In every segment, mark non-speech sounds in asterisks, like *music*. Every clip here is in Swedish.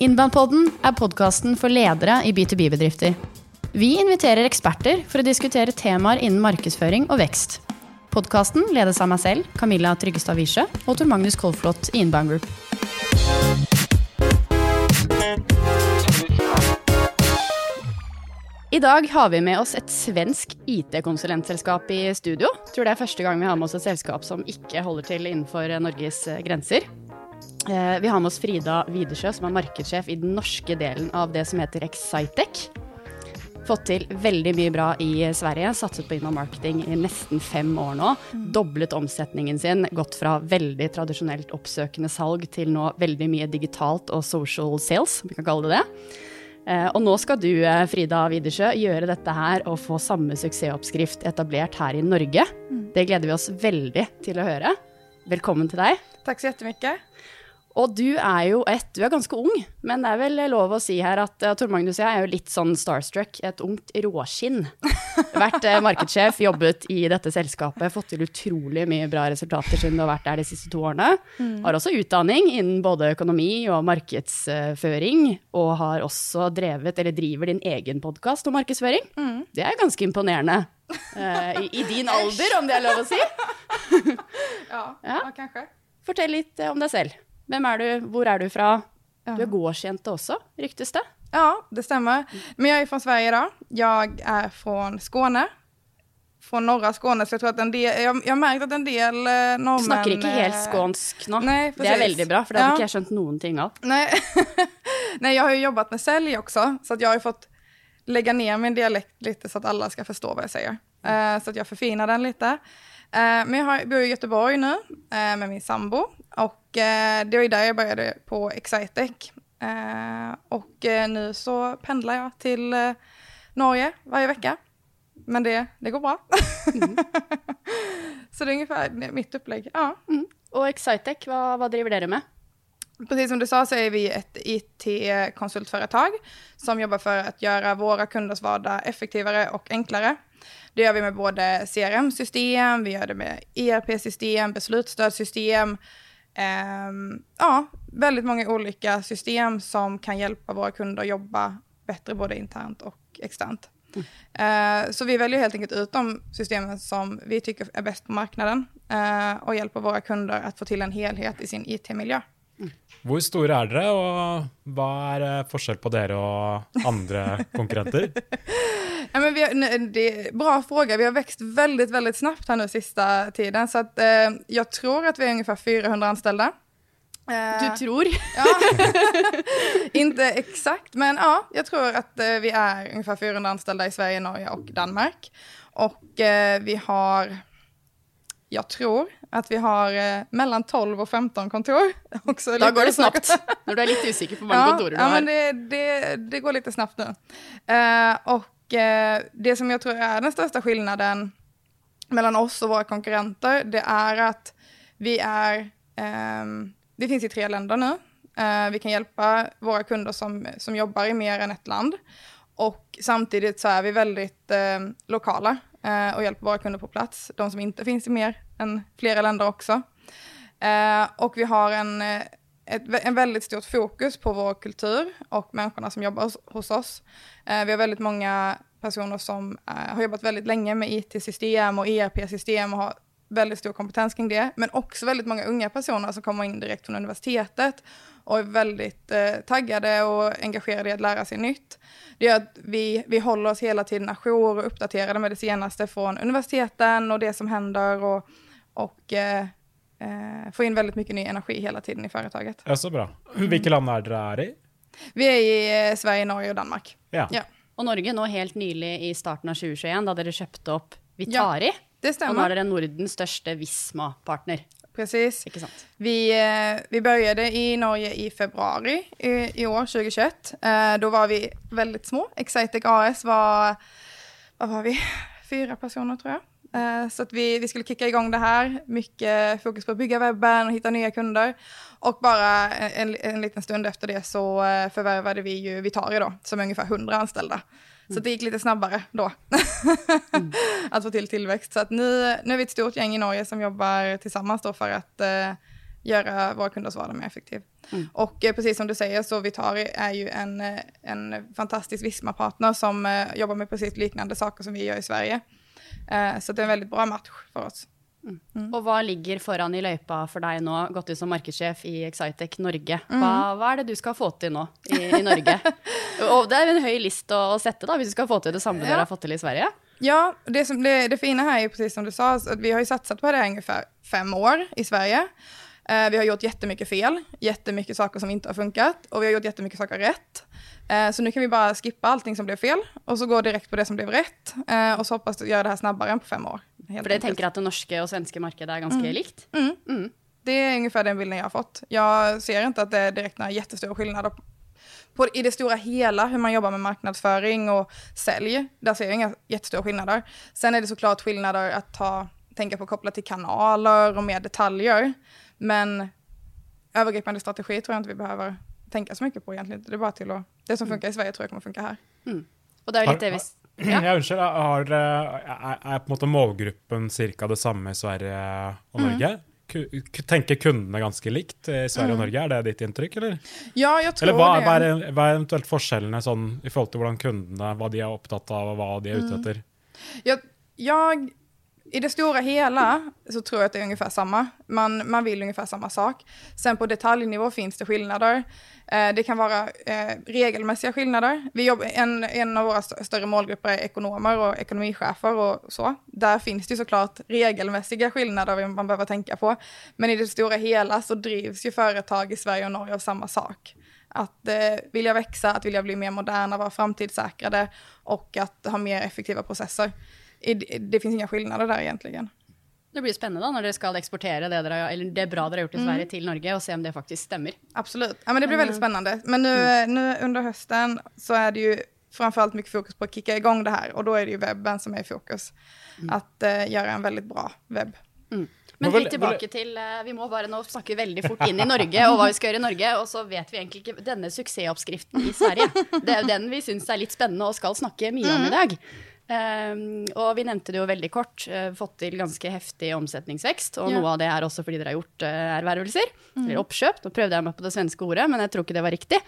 Innbandpodden er podkasten for ledere i B2B-bedrifter. Vi inviterer eksperter for å diskutere temaer innen markedsføring og vekst. Podkasten ledes av meg selv, Camilla Tryggestad Wiesche, og Tor Magnus Kolflot i Inbound Group. I dag har vi med oss et svensk IT-konsulentselskap i studio. Tror det er første gang vi har med oss et selskap som ikke holder til innenfor Norges gränser. grenser. Vi har med oss Frida Widersjø, som er markedssjef i den norske delen av det som heter Excitec. Fått til veldig mye bra i Sverige. Satset på innom marketing i nesten fem år nå. Doblet omsetningen sin. Gått fra veldig tradisjonelt oppsøkende salg til nå veldig mye digitalt og social sales, vi kan kalle det det. Eh, Og nå skal du, eh, Frida Widersjø, gjøre dette her og få samme suksessoppskrift etablert her i Norge. Det gleder vi oss veldig til å høre. Velkommen til deg. Tack så jättemycket. Og du er jo et Du er ganske ung, men det er vel lov å si her at uh, Tor Magnus og jeg er jo litt sånn starstruck. Et ungt råskinn. Vært uh, markedssjef, jobbet i dette selskapet, fått til utrolig mye bra resultater siden du har vært der de siste to årene. Har også utdanning innen både økonomi og markedsføring, og har også drevet, eller driver din egen podkast om markedsføring. Det er ganske imponerende. uh, i, I din alder, om det er lov å si. *laughs* Ja, Ja. kanske. Fortell litt eh, om deg selv. Hvem er du, hvor er du fra? Ja. Du är gårdsjente också, ryktes det. Ja, det stämmer. Men jag är från Sverige idag. Jag är från Skåne. Från norra Skåne, så jag tror att en del, jag, jag har märkt att en del eh, norrmän... Snakker ikke helt eh, skånsk nå. nej, det er precis. veldig bra, for det hadde Ja. ikke jeg skjønt noen ting av. Nej. *laughs* Nej, jag har ju jobbat med sälj också, så att jag har ju fått lägga ner min dialekt lite så att alla ska förstå vad jag säger. Eh, så att jag förfinar den lite. Eh, men jag har, bor i Göteborg nu eh, med min sambo och det var ju där jag började på Excitec. Eh, och eh, nu så pendlar jag till eh, Norge varje vecka. Men det, det går bra. *laughs* så det är ungefär mitt upplägg. Ja. Og Excitec, hva, hva driver dere med? Precis som du sa så är vi ett IT-konsultföretag som jobbar för att göra våra kunders vardag effektivare och enklare. Det gör vi med både CRM-system, vi gör det med ERP-system, beslutsstödssystem. Ehm, ja, väldigt många olika system som kan hjälpa våra kunder att jobba bättre både internt och externt. Eh, så vi väljer helt enkelt ut de systemen som vi tycker är bäst på marknaden eh, och hjälper våra kunder att få till en helhet i sin IT-miljö. Hvor store er dere, og hva er eh, forskjell på dere og andre konkurrenter? *laughs* Ja, men vi har, det bra fråga. Vi har växt väldigt, väldigt snabbt här nu sista tiden. Så att, eh, jag tror att vi är ungefär 400 anställda. Eh, Du tror? *laughs* Ja. *laughs* Inte exakt, men ja, jag tror att eh, vi är ungefär 400 anställda i Sverige, Norge och Danmark. Och eh, vi har, jag tror att vi har eh, mellan 12 och 15 kontor. *laughs* Också lite går det snabbt. Når *laughs* du er litt usikker på hvor *laughs* mange Ja, kontorer du ja har. men det, det, det går lite snabbt nu. Eh, och eh, det som jag tror är den största skillnaden mellan oss och våra konkurrenter, det är att vi är, ehm, vi finns i tre länder nu. Eh, vi kan hjälpa våra kunder som, som jobbar i mer än ett land. Och samtidigt så är vi väldigt eh, lokala eh, och hjälper våra kunder på plats. De som inte finns i mer än flera länder också. Eh, och vi har en, eh, ett, en väldigt stort fokus på vår kultur och människorna som jobbar hos, hos oss. Eh, vi har väldigt många personer som eh, har jobbat väldigt länge med IT-system och ERP-system och har väldigt stor kompetens kring det. Men också väldigt många unga personer som kommer in direkt från universitetet och är väldigt eh, taggade och engagerade i att lära sig nytt. Det gör att vi, vi håller oss hela tiden ajour och uppdaterade med det senaste från universiteten och det som händer och, och eh, eh, får in väldigt mycket ny energi hela tiden i företaget. Ja, så bra. Hvilke land er dere er i? Vi är i eh, Sverige, Norge och Danmark. Ja. Ja, Og Norge nå helt nylig i starten av 2021, da dere kjøpte opp Vitari. det Og nå er stämmer. dere Nordens største Visma-partner. Precis. Vi, eh, vi började i Norge i februari i, i år, 2021. Eh, då var vi väldigt små. Excitec AS var, vad var vi? Fyra personer tror jag. Eh, så att vi, vi skulle kicka igång det här. Mycket fokus på att bygga webben och hitta nya kunder. Och bara en, en liten stund efter det så förvärvade vi ju Vitari då, som är ungefär 100 anställda. Så det gick lite snabbare då. *laughs* att få till tillväxt. Så att nu, nu är vi ett stort gäng i Norge som jobbar tillsammans då för att eh, göra våra kunders vardag mer effektiv. Mm. Och eh, precis som du säger så Vitari är ju en, eh, en fantastisk Visma-partner som eh, jobbar med precis liknande saker som vi gör i Sverige. Eh, så det är en väldigt bra match för oss. Mm. Och vad ligger föran i löjpa för dig nu, gått ut som marknadschef i Excitec Norge? Mm. Vad, vad är det du ska få till nu i, i Norge? *laughs* och det är en hög lista att sätta då, om du ska få till det samma ja. du har fått till i Sverige. Ja, det, som, det, det fina här är precis som du sa, att vi har ju satsat på det här ungefär fem år i Sverige. Eh, vi har gjort jättemycket fel, jättemycket saker som inte har funkat och vi har gjort jättemycket saker rätt. Eh, så nu kan vi bara skippa allting som blev fel och så gå direkt på det som blev rätt eh, och så hoppas göra det här snabbare än på fem år. För jag tänker att det norska och svenska marknaden är ganska mm. likt? Mm. Mm. Det är ungefär den bilden jag har fått. Jag ser inte att det är direkt några jättestora skillnader på, i det stora hela hur man jobbar med marknadsföring och sälj. Där ser jag inga jättestora skillnader. Sen är det såklart skillnader att ta, tänka på kopplat till kanaler och mer detaljer. Men övergripande strategi tror jag inte vi behöver tänka så mycket på egentligen. Det är bara till att, det som funkar i Sverige tror jag kommer funka här. Mm. Och det är lite har, ja. *clears throat* unnskyld, har, är, på en måte målgruppen cirka det samma i Sverige och mm. Norge? Mm. Tenker kundene ganske likt i Sverige mm. og Norge? Er det ditt inntrykk, eller? Ja, jeg tror eller hva, det. Hva er, hva er eventuelt forskjellene sånn, i forhold til hvordan kundene, hva de er opptatt av, og hva de er ute mm. etter? Mm. Jeg, jeg i det stora hela så tror jag att det är ungefär samma. Man, man vill ungefär samma sak. Sen på detaljnivå finns det skillnader. Eh, det kan vara eh, regelmässiga skillnader. Vi jobbar, en, en av våra st större målgrupper är ekonomer och ekonomichefer och så. Där finns det såklart regelmässiga skillnader man behöver tänka på. Men i det stora hela så drivs ju företag i Sverige och Norge av samma sak. Att eh, vilja växa, att vilja bli mer moderna, vara framtidssäkrade och att ha mer effektiva processer det finns inga skillnader där egentligen. Det blir spännande när ni ska exportera det, där, eller det bra dere har gjort i Sverige mm. till Norge och se om det faktiskt stämmer. Absolut, ja, men det blir väldigt spännande. Men nu, mm. nu under hösten så är det ju framförallt mycket fokus på att kicka igång det här och då är det ju webben som är i fokus. Mm. Att uh, göra en väldigt bra webb. Mm. Men litt tilbake til uh, Vi må bare nå snakke veldig fort inn i Norge og hva vi skal gjøre i Norge. Og så vet vi egentlig ikke denne suksessoppskriften i Sverige. Det jo den vi syns er litt spennende og skal snakke mye om i dag. Um, og vi nevnte det jo veldig kort, uh, fått til ganske heftig omsetningsvekst. Og ja. noe av det er også fordi dere har gjort uh, ervervelser, mm. eller oppkjøp. Nå prøvde jeg meg på det svenske ordet, men jeg tror ikke det var riktig.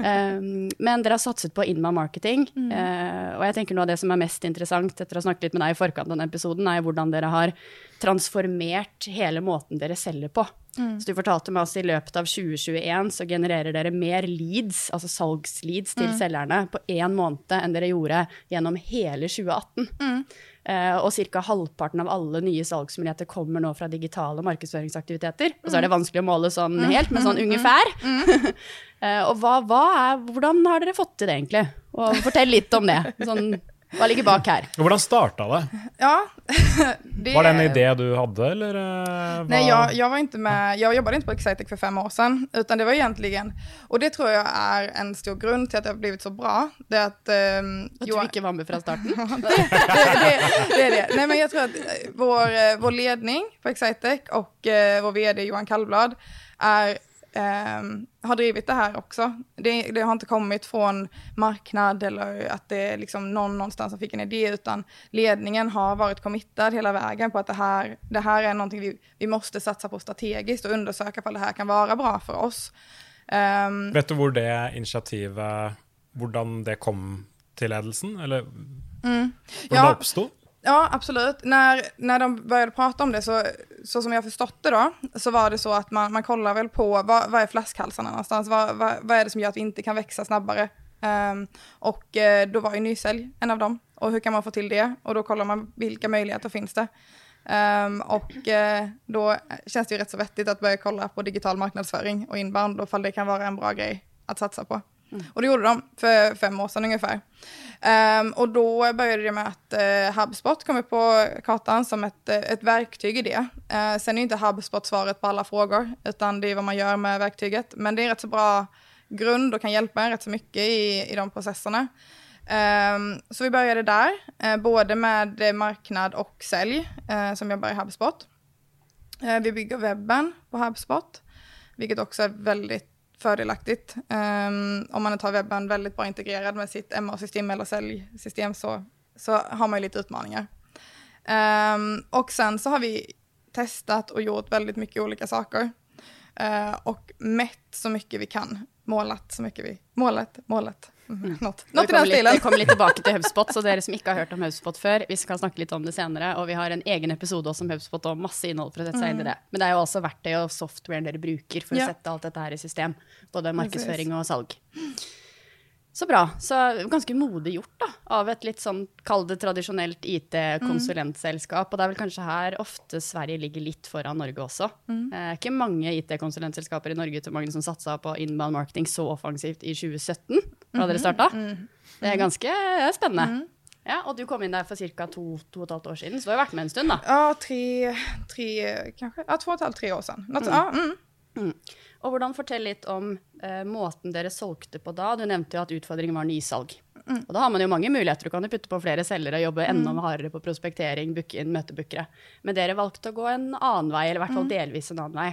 um, *laughs* men dere har satset på inma marketing, mm. uh, og jeg tenker noe av det som er mest interessant etter å ha snakket litt med deg i forkant av denne episoden, er hvordan dere har transformert hele måten dere selger på. Mm. Så du fortalte meg også i løpet av 2021 så genererer dere mer leads, altså salgsleads til mm. selgerne på én måned enn dere gjorde gjennom hele 2018. Mm. Uh, og ca. halvparten av alle nye salgsmuligheter kommer nå fra digitale markedsføringsaktiviteter. Og så er det mm. vanskelig å måle sånn mm. helt, men sånn mm. ungefær. uh, *laughs* og hva, hva er, hvordan har dere fått til det, egentlig? Og fortell litt om det. Sånn vad ligger bak här? Hur startade det? Ja, *laughs* det... Var det en idé du hade eller? Var... Nej, jag, jag var inte med, jag jobbade inte på Excitec för fem år sedan, utan det var egentligen, och det tror jag är en stor grund till att det har blivit så bra, det är att... Um, att Johan... du inte var med från starten? *laughs* det, det, det, är det. Nej, men jag tror att eh, vår, eh, vår ledning på Excitec och uh, vår vd Johan Kallblad är eh, har drivit det här också. Det, det, har inte kommit från marknad eller att det är liksom någon någonstans som fick en idé, utan ledningen har varit committad hela vägen på att det här, det här är någonting vi, vi måste satsa på strategiskt och undersöka om det här kan vara bra för oss. Um, Vet du hur det initiativet, hur det kom till ledelsen, eller mm. hur ja, det uppstod? Ja, absolut. När, när de började prata om det, så, så som jag förstått det då, så var det så att man, man kollar väl på vad, vad är flaskhalsarna någonstans? Vad, vad, vad är det som gör att vi inte kan växa snabbare? Um, och uh, då var ju nysälj en av dem. Och hur kan man få till det? Och då kollar man vilka möjligheter finns det? Um, och uh, då känns det ju rätt så vettigt att börja kolla på digital marknadsföring och inbound, och ifall det kan vara en bra grej att satsa på. Mm. Och det gjorde de för fem år sedan ungefär. Um, och då började det med att uh, HubSpot kom upp på kartan som ett, uh, ett verktyg i det. Uh, sen är inte HubSpot svaret på alla frågor, utan det är vad man gör med verktyget. Men det är rätt så bra grund och kan hjälpa en rätt så mycket i, i de processerna. Um, så vi började där, både med marknad och sälj som jobbar i HubSpot. vi bygger webben på HubSpot, vilket också är väldigt fördelaktigt. Um, om man tar webben väldigt bra integrerad med sitt MA-system eller säljsystem så, så har man ju lite utmaningar. Um, och sen så har vi testat och gjort väldigt mycket olika saker. uh, och mätt så mycket vi kan. Målat så mycket vi... Målet, målet. Mm. Något, Något i den stilen. Vi kommer litt tilbake til HubSpot, så dere som ikke har hørt om HubSpot før, vi skal snakke litt om det senere. Og vi har en egen episode også om HubSpot og masse innhold for å sette seg inn i mm. det. Men det er jo også verktøy og softwaren dere bruker for ja. å sette alt dette her i system. Både markedsføring og salg. Så bra. Så ganske modig gjort, da. Av et litt sånn, kall det tradisjonelt IT-konsulentselskap. Og det er vel kanskje her ofte Sverige ligger litt foran Norge også. Mm. Eh, ikke mange IT-konsulentselskaper i Norge til mange som satsa på inbound marketing så offensivt i 2017, da dere starta. Mm. Mm. Det er ganske spennende. Mm. Ja, Og du kom inn der for ca. to, to og et halvt år siden, så du har vært med en stund, da? Ja, tre, tre kanskje. Ja, to og et halvt, tre år siden. Något, mm. ja, mm. Og hvordan, Fortell litt om eh, måten dere solgte på da. Du nevnte jo at utfordringen var nysalg. Mm. Og da har man jo mange muligheter. Du kan jo putte på flere selgere jobbe enda mm. hardere på prospektering, booke inn møtebookere. Men dere valgte å gå en annen vei, eller i hvert fall mm. delvis en annen vei.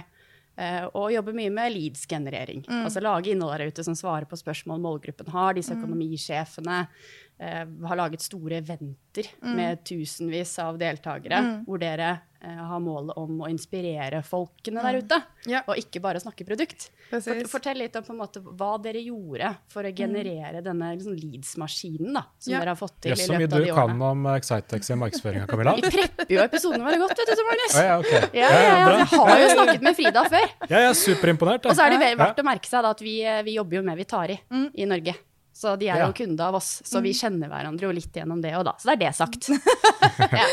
Uh, og jobbe mye med leads-generering. Mm. Altså lage innhold der ute som svarer på spørsmål målgruppen har. Disse mm. økonomisjefene uh, har laget store eventer mm. med tusenvis av deltakere, hvor dere Eh, har målet om å inspirere folkene der ute, ja. og ikke bare snakke produkt. Fort, fortell litt om måte, hva dere gjorde for å mm. generere mm. denne liksom, leads-maskinen da, som ja. dere har fått til yes, i løpet av de årene. Så mye du kan om Excitex i markedsføringa, Camilla. Vi prepper jo episodene våre godt, vet du, Magnus. Oh, ja, okay. ja, ja, ja, Vi har jo snakket med Frida før. Ja, jeg er superimponert. Og så er det verdt å merke seg da, at vi, eh, vi, jobber jo med Vitari mm. i Norge. Så de er jo kunde av oss, så vi mm. känner hverandre jo litt gjennom det og da. Så det er det sagt. *laughs* ja.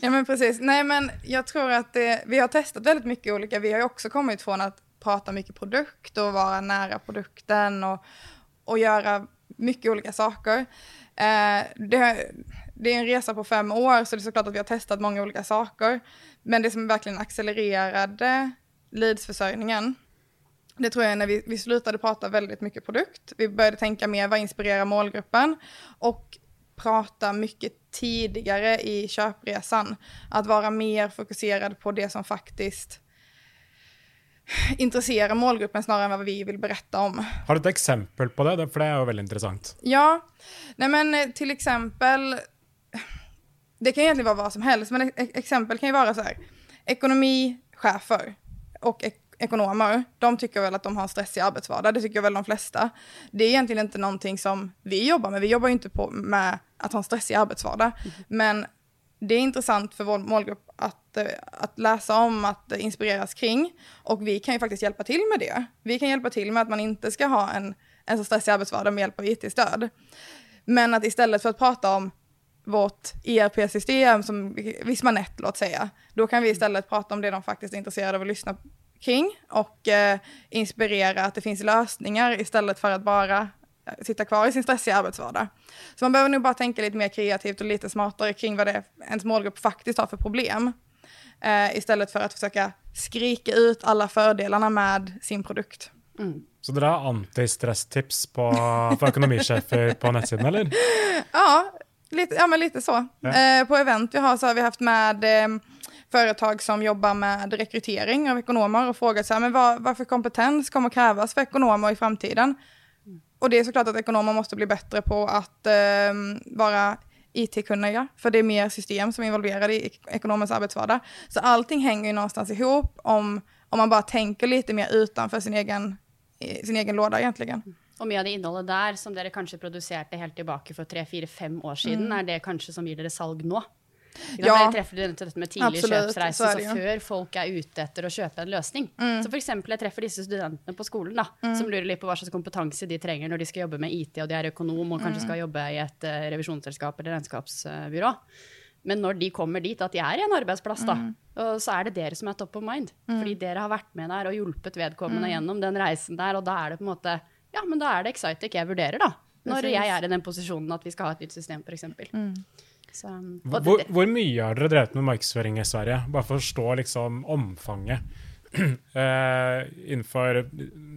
ja. men precis. Nej men jag tror att det, vi har testat väldigt mycket olika. Vi har ju också kommit från att prata mycket produkt och vara nära produkten och, och göra mycket olika saker. Eh, det, det, är en resa på fem år så det är såklart att vi har testat många olika saker. Men det som verkligen accelererade leadsförsörjningen det tror jag är när vi, vi slutade prata väldigt mycket produkt. Vi började tänka mer, vad inspirerar målgruppen? Och prata mycket tidigare i köpresan. Att vara mer fokuserad på det som faktiskt intresserar målgruppen snarare än vad vi vill berätta om. Har du ett exempel på det? För det är ju väldigt intressant. Ja, nej men eh, till exempel, det kan egentligen vara vad som helst, men exempel kan ju vara så här, ekonomichefer och ek ekonomer, de tycker väl att de har en stressig arbetsvardag, det tycker väl de flesta. Det är egentligen inte någonting som vi jobbar med, vi jobbar ju inte på med att ha en stressig arbetsvardag. Mm. Men det är intressant för vår målgrupp att, eh, att läsa om, att inspireras kring. Och vi kan ju faktiskt hjälpa till med det. Vi kan hjälpa till med att man inte ska ha en, en så stressig arbetsvardag med hjälp av it-stöd. Men att istället för att prata om vårt ERP-system som Vismanet, låt säga, då kan vi istället prata om det de faktiskt är intresserade av att lyssna kring och eh, inspirera att det finns lösningar istället för att bara eh, sitta kvar i sin stressiga arbetsvardag. Så man behöver nog bara tänka lite mer kreativt och lite smartare kring vad det är ens målgrupp faktiskt har för problem. Eh, istället för att försöka skrika ut alla fördelarna med sin produkt. Mm. Så dere har antistresstips på, för ekonomichefer på nettsidan eller? *laughs* Ja, lite, ja men lite så. Ja. Eh, på event vi har så har vi haft med eh, företag som jobbar med rekrytering av ekonomer och frågat så här, men vad, vad för kompetens kommer krävas för ekonomer i framtiden? Och det är såklart att ekonomer måste bli bättre på att eh, vara IT-kunniga, för det är mer system som är involverade i ekonomens arbetsvardag. Så allting hänger ju någonstans ihop om, om man bara tänker lite mer utanför sin egen, sin egen låda egentligen. Och mycket av det innehållet där som dere kanske producerade helt tillbaka för tre, fyra, fem år sedan, mm. är det kanske som ger dere salg nu? Ja. Dere treffer dette med tidlig kjøpsreise, så, før folk er ute etter å kjøpe en løsning. Mm. Så f.eks. jeg treffer disse studentene på skolen da, mm. som lurer litt på hva slags kompetanse de trenger når de skal jobbe med IT, og de er økonom og kanskje mm. skal jobbe i et uh, revisjonsselskap eller regnskapsbyrå. Men når de kommer dit at de er i en arbeidsplass, da, mm. så er det dere som er top of mind. Mm. Fordi dere har vært med der og hjulpet vedkommende mm. gjennom den reisen der, og da er det på en måte Ja, men da er det Excitec jeg vurderer, da. Når jeg er i den posisjonen at vi skal ha et nytt system, f.eks. Mm. Så, hvor, hvor, mye har dere drevet med markedsføring i Sverige? Bare for å forstå liksom omfanget. Uh, *clears throat* innenfor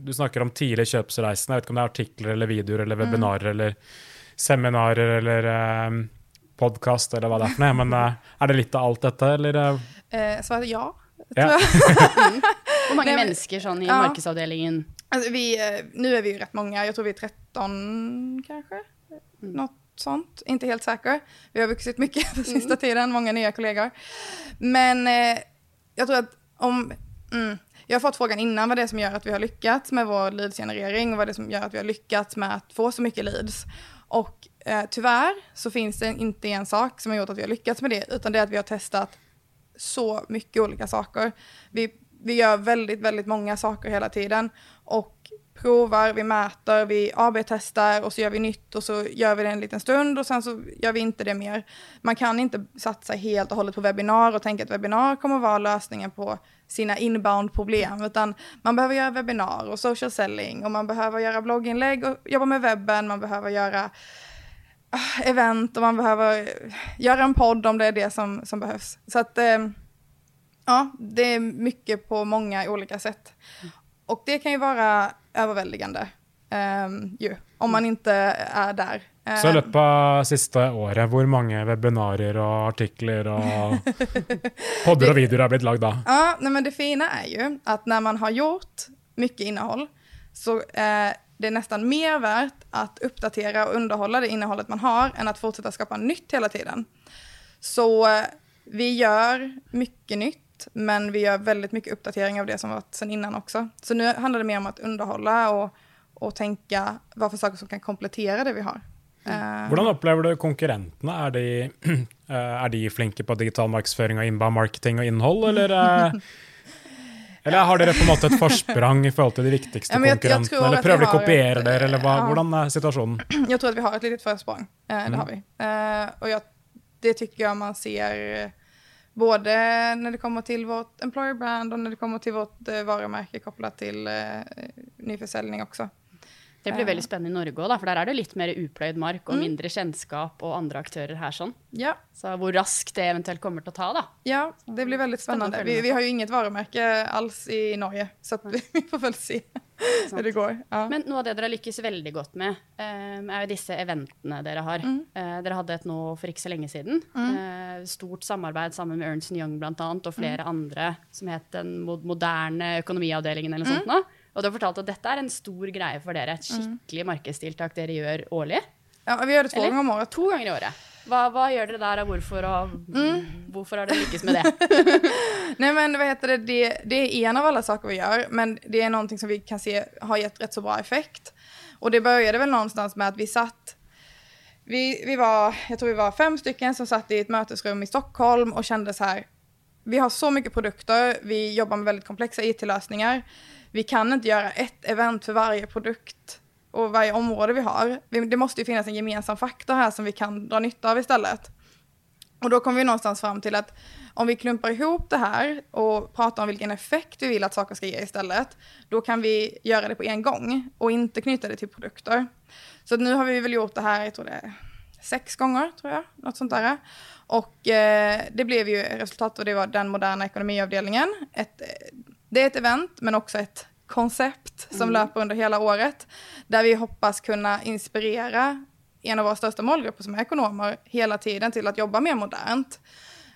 Du snakker om tidlig kjøpsreisende. Jeg vet ikke om det er artikler eller videoer eller mm. webinarer mm. eller seminarer eller uh, eh, podkast eller hva det er for noe. Men uh, er det litt av alt dette, eller? Uh, svaret ja. ja. *laughs* mm. Hvor mange *laughs* Nej, mennesker sånn i ja. markedsavdelingen? Alltså vi, nu är vi ju rätt många, jag tror vi är 13 kanske. Mm. Något sånt, inte helt säker. Vi har vuxit mycket *laughs* på sista mm. tiden, många nya kollegor. Men eh, jag tror att om, mm, jag har fått frågan innan vad det är som gör att vi har lyckats med vår leadsgenerering och vad det är som gör att vi har lyckats med att få så mycket leads. Och eh, tyvärr så finns det inte en sak som har gjort att vi har lyckats med det, utan det är att vi har testat så mycket olika saker. Vi, vi gör väldigt, väldigt många saker hela tiden och provar, vi mäter, vi AB-testar och så gör vi nytt och så gör vi det en liten stund och sen så gör vi inte det mer. Man kan inte satsa helt och hållet på webbinar och tänka att webbinar kommer att vara lösningen på sina inbound-problem, utan man behöver göra webbinar och social selling och man behöver göra blogginlägg och jobba med webben, man behöver göra ah, event och man behöver göra en podd om det är det som, som behövs. Så att eh, ja, det är mycket på många olika sätt. Och det kan ju vara överväldigande um, ju, om man inte är där. Så i løpet av siste året, hvor mange webinarer och artiklar och *laughs* podder och videor har blivit lagda? Ja, nej, men det fina är ju att när man har gjort mycket innehåll så är det nästan mer värt att uppdatera och underhålla det innehållet man har än att fortsätta skapa nytt hela tiden. Så eh, vi gör mycket nytt men vi gör väldigt mycket uppdatering av det som varit sen innan också. Så nu handlar det mer om att underhålla och, och tänka vad för saker som kan komplettera det vi har. Mm. Hur upplever du konkurrenterna? Är de, *clears throat* eh, är de flinke på digital marknadsföring och inbound marketing och innehåll, eller, eh, *laughs* eller har ni på något sätt ett försprång i förhållande till de viktigaste ja, konkurrenterna? Eller prövar de kopiera det, eller vad, ja. hur är situationen? Jag tror att vi har ett litet försprång, det mm. har vi. och jag, det tycker jag man ser Både när det kommer till vårt employer brand och när det kommer till vårt eh, varumärke kopplat till eh, nyförsäljning också. Det blir väldigt spännande i Norge också, för där är det lite mer uplöjd mark och mm. mindre kännskap och andra aktörer här sån. Ja. Så hur raskt det eventuellt kommer att ta då? Ja, det blir väldigt spännande. Vi, vi, har ju inget varumärke alls i Norge, så *laughs* vi får väl se hur det går. Ja. Men något av det ni lyckas väldigt gott med, um, är ju dessa eventen ni har. Mm. Uh, ni hade ett nu för inte så länge sedan. Mm. Uh, stort samarbete samman med Ernst Young bland annat och flera mm. andra som heter den moderna ekonomiavdelningen eller något mm. sånt. Och du har fortalt att detta är en stor grej för er, ett mm. skickligt marknadstiltak ni gör årligen. Ja, vi gör det två gånger om året. Två gånger i året. Vad, vad gör det där och varför, och mm. varför har det lyckats med det? *laughs* Nej men vad heter det? det, det är en av alla saker vi gör, men det är någonting som vi kan se har gett rätt så bra effekt. Och det började väl någonstans med att vi satt vi, vi var, jag tror vi var fem stycken som satt i ett mötesrum i Stockholm och kände så här, vi har så mycket produkter, vi jobbar med väldigt komplexa it-lösningar. Vi kan inte göra ett event för varje produkt och varje område vi har. Det måste ju finnas en gemensam faktor här som vi kan dra nytta av istället. Och då kommer vi någonstans fram till att om vi klumpar ihop det här och pratar om vilken effekt vi vill att saker ska ge istället, då kan vi göra det på en gång och inte knyta det till produkter. Så nu har vi väl gjort det här, jag tror det är sex gånger, tror jag, något sånt där. Och eh, det blev ju resultat och det var den moderna ekonomiavdelningen. Ett, eh, det är ett event, men också ett koncept som mm. löper under hela året, där vi hoppas kunna inspirera en av våra största målgrupper som är ekonomer hela tiden till att jobba mer modernt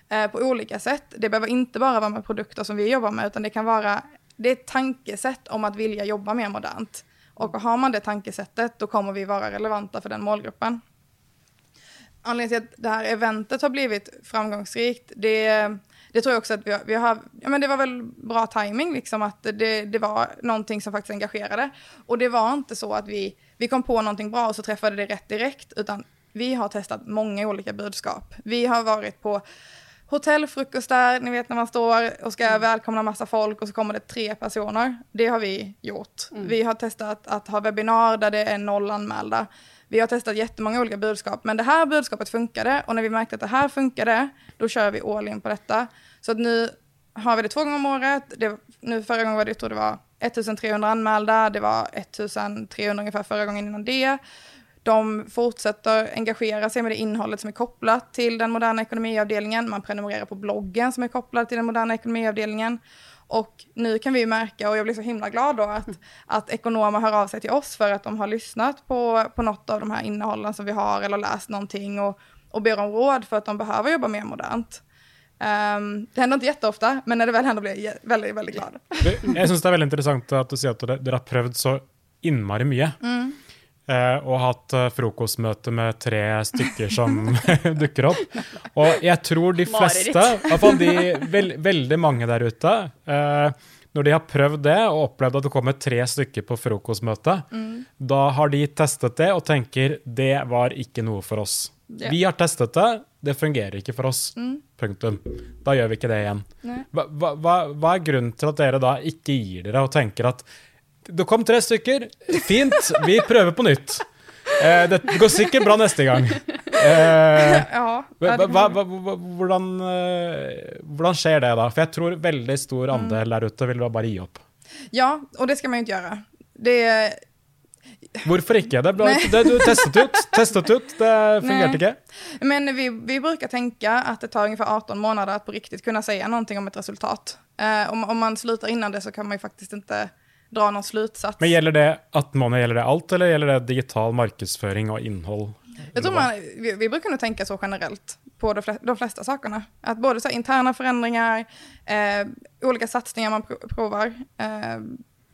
eh, på olika sätt. Det behöver inte bara vara med produkter som vi jobbar med, utan det kan vara det är ett tankesätt om att vilja jobba mer modernt. Och har man det tankesättet, då kommer vi vara relevanta för den målgruppen. Anledningen till att det här eventet har blivit framgångsrikt, det det tror jag också att vi har, vi har ja men det var väl bra timing liksom att det, det var någonting som faktiskt engagerade. Och det var inte så att vi, vi kom på någonting bra och så träffade det rätt direkt, utan vi har testat många olika budskap. Vi har varit på hotellfrukostar, ni vet när man står och ska mm. välkomna massa folk och så kommer det tre personer. Det har vi gjort. Mm. Vi har testat att ha webbinar där det är noll anmälda. Vi har testat jättemånga olika budskap, men det här budskapet funkade och när vi märkte att det här funkade, då kör vi all in på detta. Så att nu har vi det två gånger om året. Det, nu förra gången var det, jag tror det var 1300 anmälda, det var 1300 ungefär förra gången innan det. De fortsätter engagera sig med det innehållet som är kopplat till den moderna ekonomiavdelningen. Man prenumererar på bloggen som är kopplad till den moderna ekonomiavdelningen. Och nu kan vi märka, och jag blir så himla glad då, att, att ekonomer hör av sig till oss för att de har lyssnat på, på något av de här innehållen som vi har eller läst någonting och, och ber om råd för att de behöver jobba mer modernt. Um, det händer inte jätteofta, men när det väl händer blir jag väldigt, väldigt glad. jag syns det är väldigt intressant att du säger att du har prövat så innmari mycket. Mm. Uh, och haft uh, frukostmöte med tre stycken som *laughs* dyker upp. Och jag tror de flesta, i alla fall de, väl, väldigt många där ute, uh, Når de har prøvd det og opplevd at det kommer tre stykker på frokostmøte, mm. da har de testet det og tenker det var ikke noe for oss. Yeah. Vi har testet det, det fungerer ikke for oss. Mm. Punktum. Da gjør vi ikke det igjen. Hva, hva, hva, er grunnen til at dere da ikke gir dere og tenker at det kom tre stykker, fint, vi prøver på nytt. Eh, det går sikkert bra neste gang. Eh, *laughs* ja, hvordan, eh, hvordan, skjer det, da? For jeg tror veldig stor mm. andel der ute vil bare gi opp. Ja, og det skal man jo ikke gjøre. Det Hvorfor ikke? Det ble, det, du testet ut, testet ut, det fungerte ikke. Men vi, vi brukar tänka att det tar ungefär 18 månader att på riktigt kunna säga någonting om ett resultat. Eh, om, om man slutar innan det så kan man ju faktiskt inte dra någon slutsats. Men gäller det 18 månader, gäller det allt eller gäller det digital marknadsföring och innehåll? Jag tror man, vi, vi brukar nog tänka så generellt på de flesta, de flesta sakerna. Att både så interna förändringar, eh, olika satsningar man provar. Eh,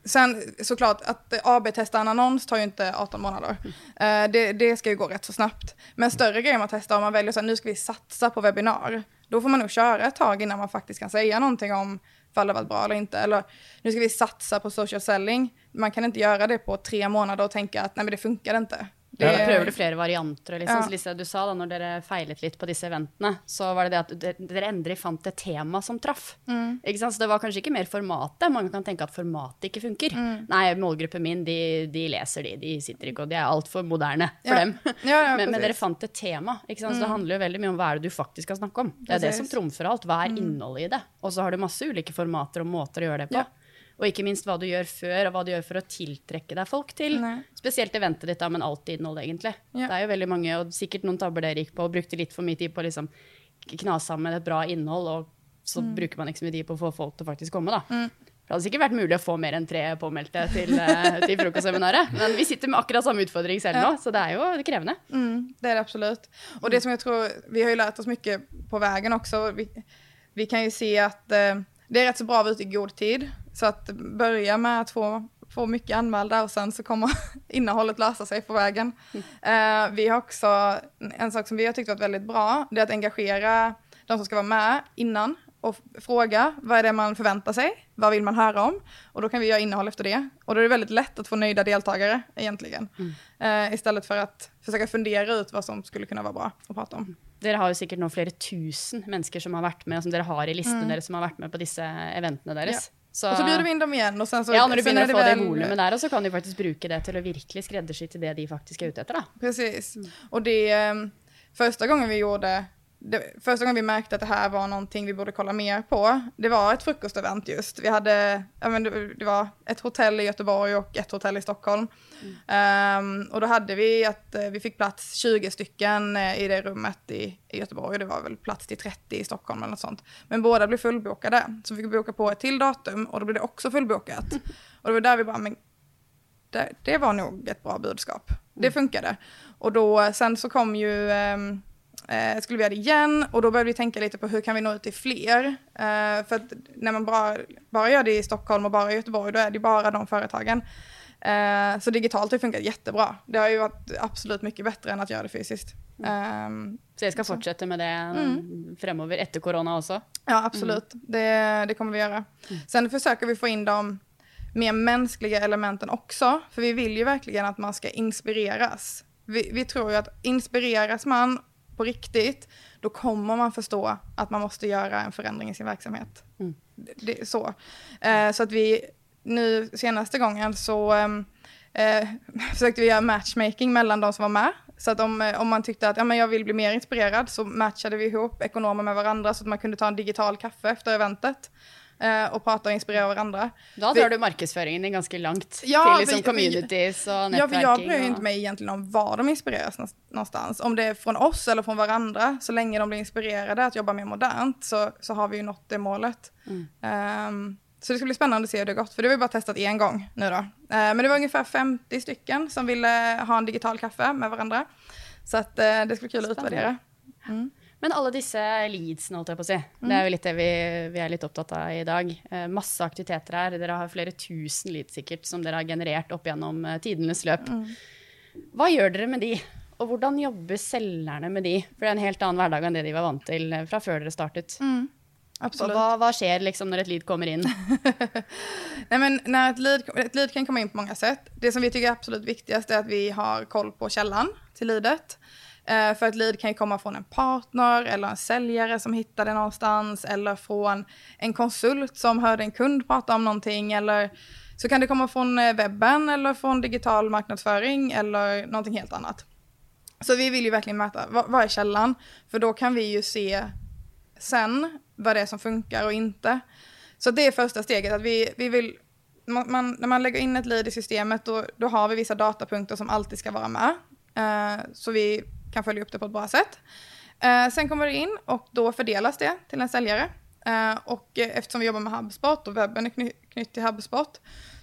sen såklart att AB-testa en annons tar ju inte 18 månader. Eh, det, det, ska ju gå rätt så snabbt. Men större grejer man testar, om man väljer så här, nu ska vi satsa på webbinar. Då får man nog köra ett tag innan man faktiskt kan säga någonting om fall det varit bra eller inte. Eller nu ska vi satsa på social selling. Man kan inte göra det på tre månader och tänka att nej men det funkar inte. Det... Ja, prøver du flere varianter? Liksom. Ja. Så Lisa, du sa da når dere feilet litt på disse eventene, så var det det at dere endelig fant et tema som traff. Mm. Så det var kanskje ikke mer formatet. Mange kan tenke at formatet ikke funker. Mm. Nei, målgruppen min, de, de, leser de, de sitter ikke, og de er altfor moderne for ja. dem. *laughs* Ja, men, men, dere fant et tema. Så det mm. handler jo veldig mye om hva er det du faktisk skal snakke om. Det er precis. det som trumfer alt. Hva er mm. innholdet i det? Og så har du masse ulike formater og måter å gjøre det på. Og ikke minst hva du gjør før, og hva du gjør for å tiltrekke deg folk til Nei. spesielt eventet ditt, men alt innhold, egentlig. Ja. Det er jo veldig mange, og sikkert noen tabber dere gikk på, og brukte litt for mye tid på å liksom kna sammen et bra innhold, og så mm. bruker man ikke så mye tid på å få folk til å faktisk komme, da. Mm. Det hadde sikkert vært mulig å få mer enn tre påmeldte til, eh, til frokostseminaret. *laughs* Men vi sitter med akkurat samme utfordring selv nå, så det er jo krevende. Mm, det er det absolutt. Og det som jeg tror Vi har jo lært oss mye på veien også. Vi, vi kan jo si at uh, det är rätt så bra att vara ute i god tid. Så att börja med att få, få mycket anmälda och sen så kommer *laughs* innehållet lösa sig på vägen. Mm. Uh, vi har också, en sak som vi har tyckt varit väldigt bra, det är att engagera de som ska vara med innan och fråga vad är det man förväntar sig, vad vill man höra om? Och då kan vi göra innehåll efter det. Och då är det väldigt lätt att få nöjda deltagare egentligen. Mm. Uh, istället för att försöka fundera ut vad som skulle kunna vara bra att prata om. Dere har jo sikkert nå flere tusen mennesker som har vært med, som dere har i listene mm. som har vært med på disse eventene deres. Ja. Så, og så bjuder vi inn dem igjen. Og sen så, ja, når du å få det volumet der, så kan du faktisk bruke det til å virkelig skreddersy til det de faktisk er ute etter. Da. Precis. Mm. Och det, um, första gången vi gjorde det, första gången vi märkte att det här var någonting vi borde kolla mer på, det var ett frukostevent just. Vi hade, ja, men det, det var ett hotell i Göteborg och ett hotell i Stockholm. Mm. Um, och då hade vi att uh, vi fick plats 20 stycken uh, i det rummet i, i Göteborg det var väl plats till 30 i Stockholm eller något sånt. Men båda blev fullbokade, så vi fick boka på ett till datum och då blev det också fullbokat. *laughs* och det var där vi bara, men det, det var nog ett bra budskap. Mm. Det funkade. Och då, sen så kom ju um, eh, skulle vi göra det igen och då började vi tänka lite på hur kan vi nå ut till fler? Eh, för att när man bara, bara gör det i Stockholm och bara i Göteborg, då är det bara de företagen. Eh, så digitalt har det funkat jättebra. Det har ju varit absolut mycket bättre än att göra det fysiskt. Mm. så jag ska så. fortsätta med det mm. framöver efter corona också? Ja, absolut. Mm. Det, det kommer vi göra. Mm. Sen försöker vi få in de mer mänskliga elementen också, för vi vill ju verkligen att man ska inspireras. Vi, vi tror ju att inspireras man på riktigt, då kommer man förstå att man måste göra en förändring i sin verksamhet. Mm. Det, det, så. Eh, så att vi nu senaste gången så ehm, eh, *laughs* försökte vi göra matchmaking mellan de som var med. Så att om, eh, om man tyckte att ja, men jag vill bli mer inspirerad så matchade vi ihop ekonomer med varandra så att man kunde ta en digital kaffe efter eventet. Eh, och prata och inspirera varandra. Då drar du marknadsföringen ganska långt ja, till liksom communities och nätverking. Ja, jag bryr inte mig egentligen om var de inspireras någonstans. Om det är från oss eller från varandra, så länge de blir inspirerade att jobba mer modernt så, så har vi ju nått det målet. Mm. Um, så det ska bli spännande att se hur det har gått, för det har vi bara testat en gång nu då. Uh, men det var ungefär 50 stycken som ville ha en digital kaffe med varandra. Så att, uh, det ska bli kul att utvärdera. Mm. Men alle disse leadsene, holdt jeg på å si, mm. det er jo litt det vi, vi, er litt opptatt av i dag. Eh, masse aktiviteter her. Dere har flere tusen leads sikkert som dere har generert opp gjennom eh, tidenes løp. Mm. Hva gjør dere med de? Og hvordan jobber selgerne med de? For det er en helt annen hverdag enn det de var vant til eh, fra før dere startet. Mm. Absolut. Och vad, vad sker liksom när ett lead kommer in? *laughs* Nej, men när ett lead, ett lead kan komma in på många sätt. Det som vi tycker är absolut viktigast är att vi har koll på källan till leadet. Eh, för ett lead kan ju komma från en partner eller en säljare som hittar det någonstans eller från en konsult som hörde en kund prata om någonting eller så kan det komma från eh, webben eller från digital marknadsföring eller någonting helt annat. Så vi vill ju verkligen mäta, vad, vad är källan? För då kan vi ju se sen vad det är som funkar och inte. Så det är första steget, att vi, vi vill, man, när man lägger in ett lead i systemet då, då har vi vissa datapunkter som alltid ska vara med. Uh, så vi kan följa upp det på ett bra sätt. Eh, sen kommer det in och då fördelas det till en säljare. Eh, och eftersom vi jobbar med HubSpot och webben är kny knytt till HubSpot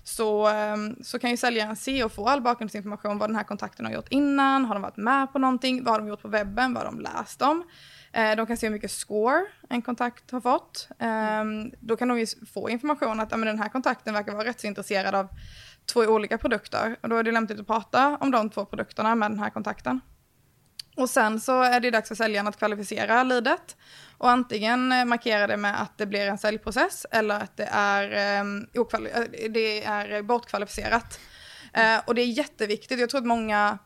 så, ehm, så kan ju säljaren se och få all bakgrundsinformation vad den här kontakten har gjort innan, har de varit med på någonting, vad har de gjort på webben, vad har de läst om. Eh, de kan se hur mycket score en kontakt har fått. Ehm, då kan de ju få information att den här kontakten verkar vara rätt så intresserad av två olika produkter. Och då är det lämpligt att prata om de två produkterna med den här kontakten. Och sen så är det dags för säljaren att kvalificera leadet och antingen eh, markera det med att det blir en säljprocess eller att det är, um, det är bortkvalificerat. Uh, och det är jätteviktigt, jag tror att många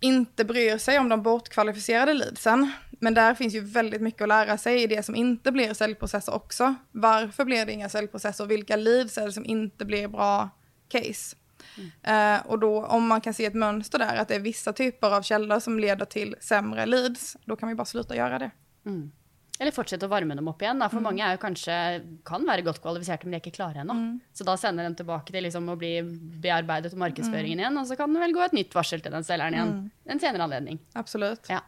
inte bryr sig om de bortkvalificerade leadsen. Men där finns ju väldigt mycket att lära sig i det som inte blir säljprocesser också. Varför blir det inga säljprocesser? Vilka leads är det som inte blir bra case? Mm. Uh, och då om man kan se ett mönster där, att det är vissa typer av källor som leder till sämre leads, då kan vi bara sluta göra det. Mm. Eller fortsette å varme dem opp igjen. Da. For mm. mange er jo kanskje, kan være godt kvalifiserte, men de er ikke klare ennå. Mm. Så da sender de tilbake til liksom å bli bearbeidet og markedsføringen mm. igjen, og så kan det vel gå et nytt varsel til den selgeren igjen. Mm. En senere anledning. Absolutt. Ja.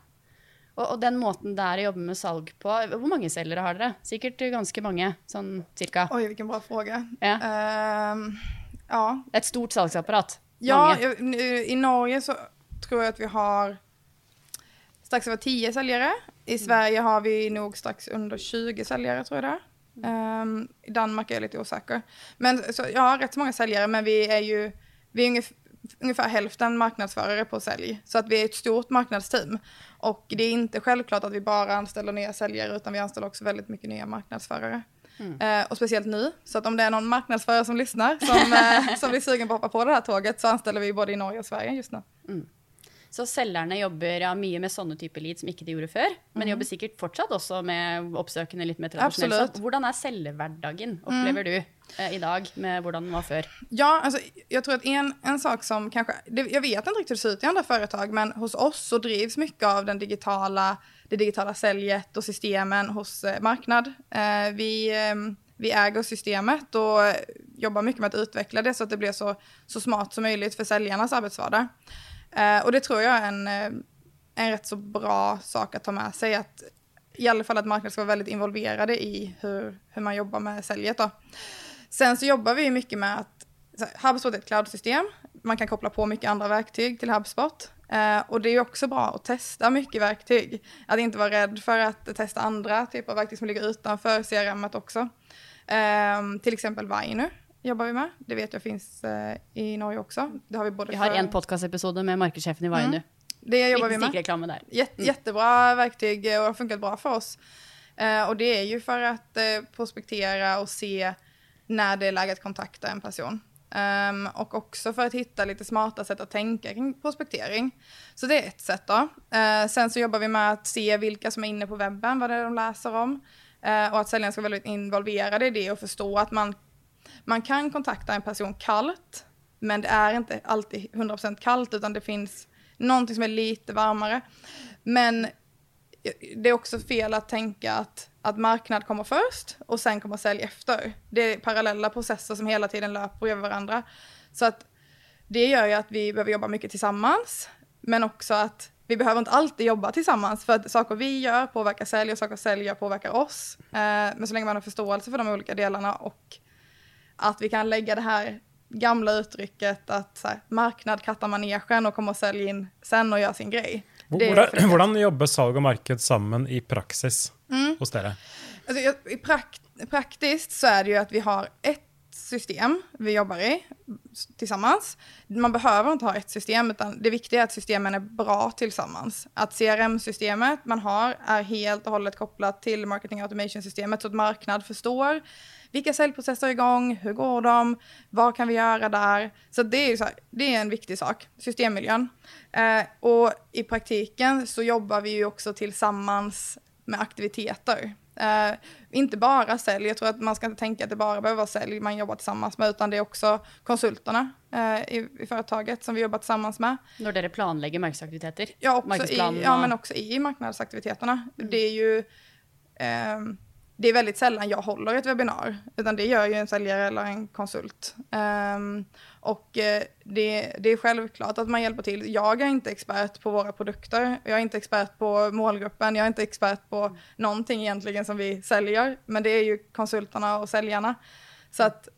Og, og, den måten der å jobbe med salg på Hvor mange selgere har dere? Sikkert ganske mange, sånn cirka. Oi, hvilken bra fråga. Ja. Uh, ja. Et stort salgsapparat? Ja, i Norge så tror jeg at vi har strax över 10 säljare. I mm. Sverige har vi nog strax under 20 säljare tror jag det är. Um, I Danmark är jag lite osäker. Men så, jag har rätt så många säljare, men vi är ju vi är ungefär, ungefär hälften marknadsförare på sälj. Så att vi är ett stort marknadsteam. Och det är inte självklart att vi bara anställer nya säljare, utan vi anställer också väldigt mycket nya marknadsförare. Mm. Uh, och speciellt nu, så att om det är någon marknadsförare som lyssnar, som, uh, *laughs* som blir sugen på att hoppa på det här tåget, så anställer vi både i Norge och Sverige just nu. Mm. Så selgerne jobber ja, mye med sånne typer lead som ikke de gjorde før. Men mm. jobber sikkert fortsatt også med oppsøkende litt mer tradisjonelt. Hvordan er selgerhverdagen, upplever mm. du, eh, idag med hur den var förr? Ja, alltså, jag tror att en, en sak som kanske, det, jag vet inte riktigt hur det ser ut i andra företag, men hos oss så drivs mycket av den digitala, det digitala säljet och systemen hos eh, marknad. Eh, vi, eh, vi äger systemet och jobbar mycket med att utveckla det så att det blir så, så smart som möjligt för säljarnas arbetsvardag. Eh, och det tror jag är en, eh, en rätt så bra sak att ta med sig. Att, I alla fall att marknaden ska vara väldigt involverade i hur, hur man jobbar med säljet. Då. Sen så jobbar vi mycket med att HubSpot är ett cloudsystem. Man kan koppla på mycket andra verktyg till HubSpot. Eh, och det är också bra att testa mycket verktyg. Att inte vara rädd för att testa andra typer av verktyg som ligger utanför CRM också. Eh, till exempel Vainu jobbar vi med. Det vet jag finns eh, i Norge också. Det har vi både vi har för... en podcastepisode med marknadschefen i Vainu. Mm. Det jobbar vi med. där. Jätte, mm. Jättebra verktyg och har funkat bra för oss. Eh, och det är ju för att eh, prospektera och se när det är läge att kontakta en person. Um, och också för att hitta lite smarta sätt att tänka kring prospektering. Så det är ett sätt då. Uh, sen så jobbar vi med att se vilka som är inne på webben, vad det är de läser om. Uh, och att säljaren ska vara väldigt involverade i det och förstå att man man kan kontakta en person kallt, men det är inte alltid 100% kallt, utan det finns någonting som är lite varmare. Men eh, det är också fel att tänka att, att marknad kommer först och sen kommer sälj efter. Det är parallella processer som hela tiden löper bredvid varandra. Så att det gör ju att vi behöver jobba mycket tillsammans, men också att vi behöver inte alltid jobba tillsammans för att saker vi gör påverkar sälj och saker sälj gör påverkar oss. Eh, men så länge man har förståelse för de olika delarna och att vi kan lägga det här gamla uttrycket att så här, marknad kattar manegen och kommer och sälja in sen och gör sin grej. *laughs* Hur jobbar salg och marknad samman i praxis mm. hos er? Alltså, i prakt, praktiskt så är det ju att vi har ett system vi jobbar i tillsammans. Man behöver inte ha ett system, utan det viktiga är att systemen är bra tillsammans. Att CRM-systemet man har är helt och hållet kopplat till marketing automation-systemet, så att marknad förstår vilka säljprocesser är igång, hur går de, vad kan vi göra där? Så det är, så här, det är en viktig sak, systemmiljön. Eh, och i praktiken så jobbar vi ju också tillsammans med aktiviteter. Uh, inte bara sälj, jag tror att man ska inte tänka att det bara behöver vara sälj man jobbar tillsammans med, utan det är också konsulterna uh, i, i, företaget som vi jobbar tillsammans med. När dere planlägger marknadsaktiviteter? Ja, också i, ja, men också i marknadsaktiviteterna. Mm. Det är ju uh, det är väldigt sällan jag håller ett webbinar, utan det gör ju en säljare eller en konsult. Um, och uh, det, det, är självklart att man hjälper till. Jag är inte expert på våra produkter, jag är inte expert på målgruppen, jag är inte expert på någonting egentligen som vi säljer, men det är ju konsulterna och säljarna. Så att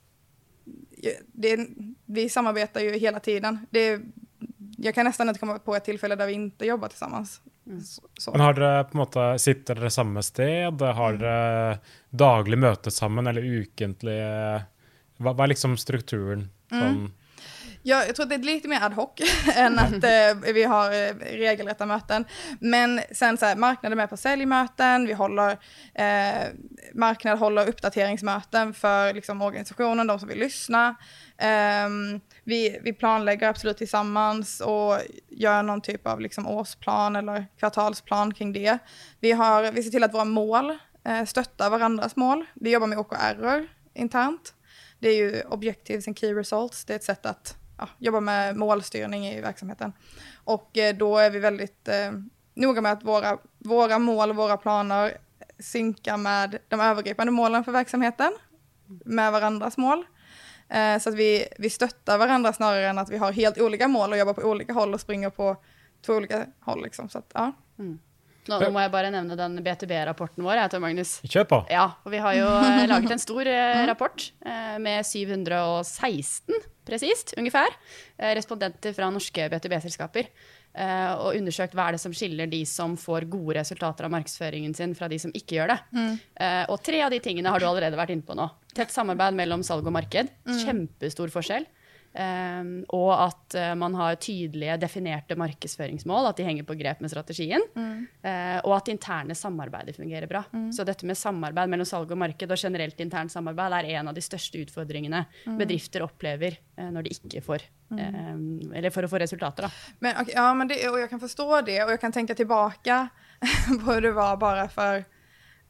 det, vi samarbetar ju hela tiden. Det, jag kan nästan inte komma på ett tillfälle där vi inte jobbar tillsammans. Mm. Men har dere på en måte, Sitter dere samme sted? Har mm. dere daglig møte sammen, eller ukentlig? Hva, hva er liksom strukturen? Mm. Sånn? Ja, jag tror att det är lite mer ad hoc *laughs* än att eh, vi har eh, regelrätta möten. Men sen så här, marknaden är med på säljmöten, vi håller, eh, marknad håller uppdateringsmöten för liksom, organisationen, de som vill lyssna. Um, vi, vi planlägger absolut tillsammans och gör någon typ av liksom årsplan eller kvartalsplan kring det. Vi, har, vi ser till att våra mål eh, stöttar varandras mål. Vi jobbar med OKR internt. Det är ju Objectives and Key Results. Det är ett sätt att ja, jobba med målstyrning i verksamheten. Och eh, då är vi väldigt eh, noga med att våra, våra mål och våra planer synkar med de övergripande målen för verksamheten, med varandras mål. Eh, så att vi, vi stöttar varandra snarare än att vi har helt olika mål och jobbar på olika håll och springer på två olika håll. Liksom. Så att, ja. Mm. Nå, nå, må jeg bare nevne den BTB-rapporten vår. Jeg Magnus. Kjør på. Ja, og Vi har jo eh, *laughs* laget en stor eh, rapport med 716 presist, ungefär, respondenter fra norske BTB-selskaper. og undersøkt hva er det som skiller de som får gode resultater av markedsføringen sin, fra de som ikke gjør det. Mm. og tre av de tingene har du allerede vært inne på nå. Tett samarbeid mellom salg og marked. Mm. Kjempestor forskjell. Um, og at uh, man har tydelige, definerte markedsføringsmål, at de henger på grep med strategien. Mm. Uh, og at interne samarbeider fungerer bra. Mm. Så dette med samarbeid mellom salg og marked og generelt internt samarbeid er en av de største utfordringene mm. bedrifter opplever uh, når de ikke får Eller for å få resultater, da. Men, okay, ja, men det, og jeg kan forstå det, og jeg kan tenke tilbake *laughs* på hur det var bare for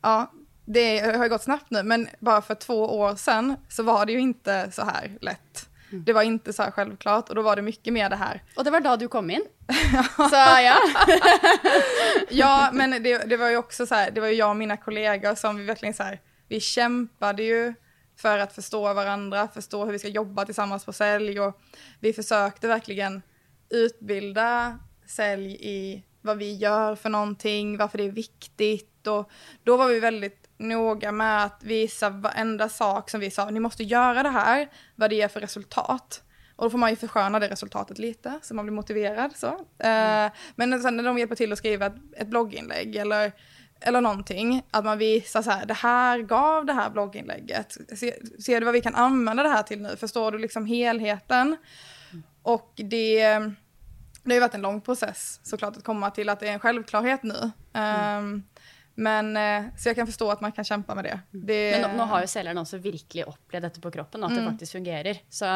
ja, det har gått snabbt nu, men bara för två år sedan så var det ju inte så här lätt. Det var inte så självklart och då var det mycket mer det här. Och det var då du kom in? *laughs* så ja. *laughs* ja, men det, det, var ju också så här, det var ju jag och mina kollegor som vi verkligen så här, vi kämpade ju för att förstå varandra, förstå hur vi ska jobba tillsammans på sälj och vi försökte verkligen utbilda sälj i vad vi gör för någonting, varför det är viktigt och då var vi väldigt noga med att visa varenda sak som vi sa, ni måste göra det här, vad det ger för resultat. Och då får man ju försköna det resultatet lite, så man blir motiverad. Så. Mm. Uh, men sen när de hjälper till att skriva ett, ett blogginlägg eller, eller någonting, att man visar så här, det här gav det här blogginlägget. Se, ser du vad vi kan använda det här till nu? Förstår du liksom helheten? Mm. Och det, det har ju varit en lång process såklart att komma till att det är en självklarhet nu. Mm. Men, eh, så jeg kan forstå at man kan kjempe med det. det Men nå, har jo selgerne også virkelig opplevd dette på kroppen, at mm. det faktisk fungerer. Så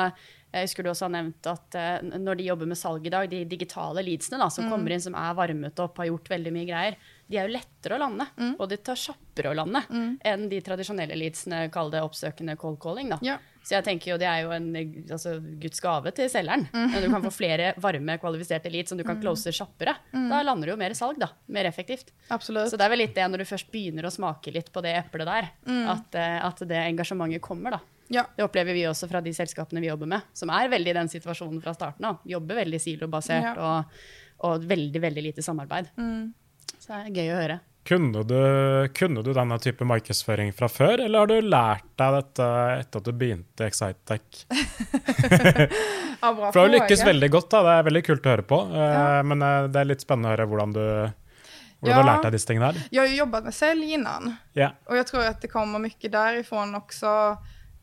jeg husker du også har nevnt at uh, når de jobber med salg i dag, de digitale leadsene da, som mm. kommer inn, som er varmet opp, har gjort veldig mye greier, de er jo lettere å lande. Mm. Og de tar kjappere å lande mm. enn de tradisjonelle leadsene, kall det oppsøkende cold calling. da. Ja. Så jeg tenker jo det er jo en altså, Guds gave til selgeren. Mm. Du kan få flere varme, kvalifiserte leads som du kan mm. close kjappere. Mm. Da lander det jo mer salg, da. Mer effektivt. Absolutt. Så det er vel litt det når du først begynner å smake litt på det eplet der, mm. at, eh, at, det engasjementet kommer, da. Ja. Det opplever vi også fra de selskapene vi jobber med, som er veldig i den situasjonen fra starten av. Jobber veldig silobasert ja. og, og, veldig, veldig lite samarbeid. Mm. Så det er gøy å høre. Kunne du, kunne du, denne type markedsføring fra før, eller har du lært deg dette etter at du begynte i Excitec? *laughs* ja, For du har lykkes veldig godt, da. det er veldig kult å høre på. Eh, ja. Men eh, det er litt spennende å høre hvordan du, hvordan ja. du har lært deg disse tingene her. Jeg har jo jobbet med sälj innan. Yeah. Och jag tror att det kommer mycket därifrån också.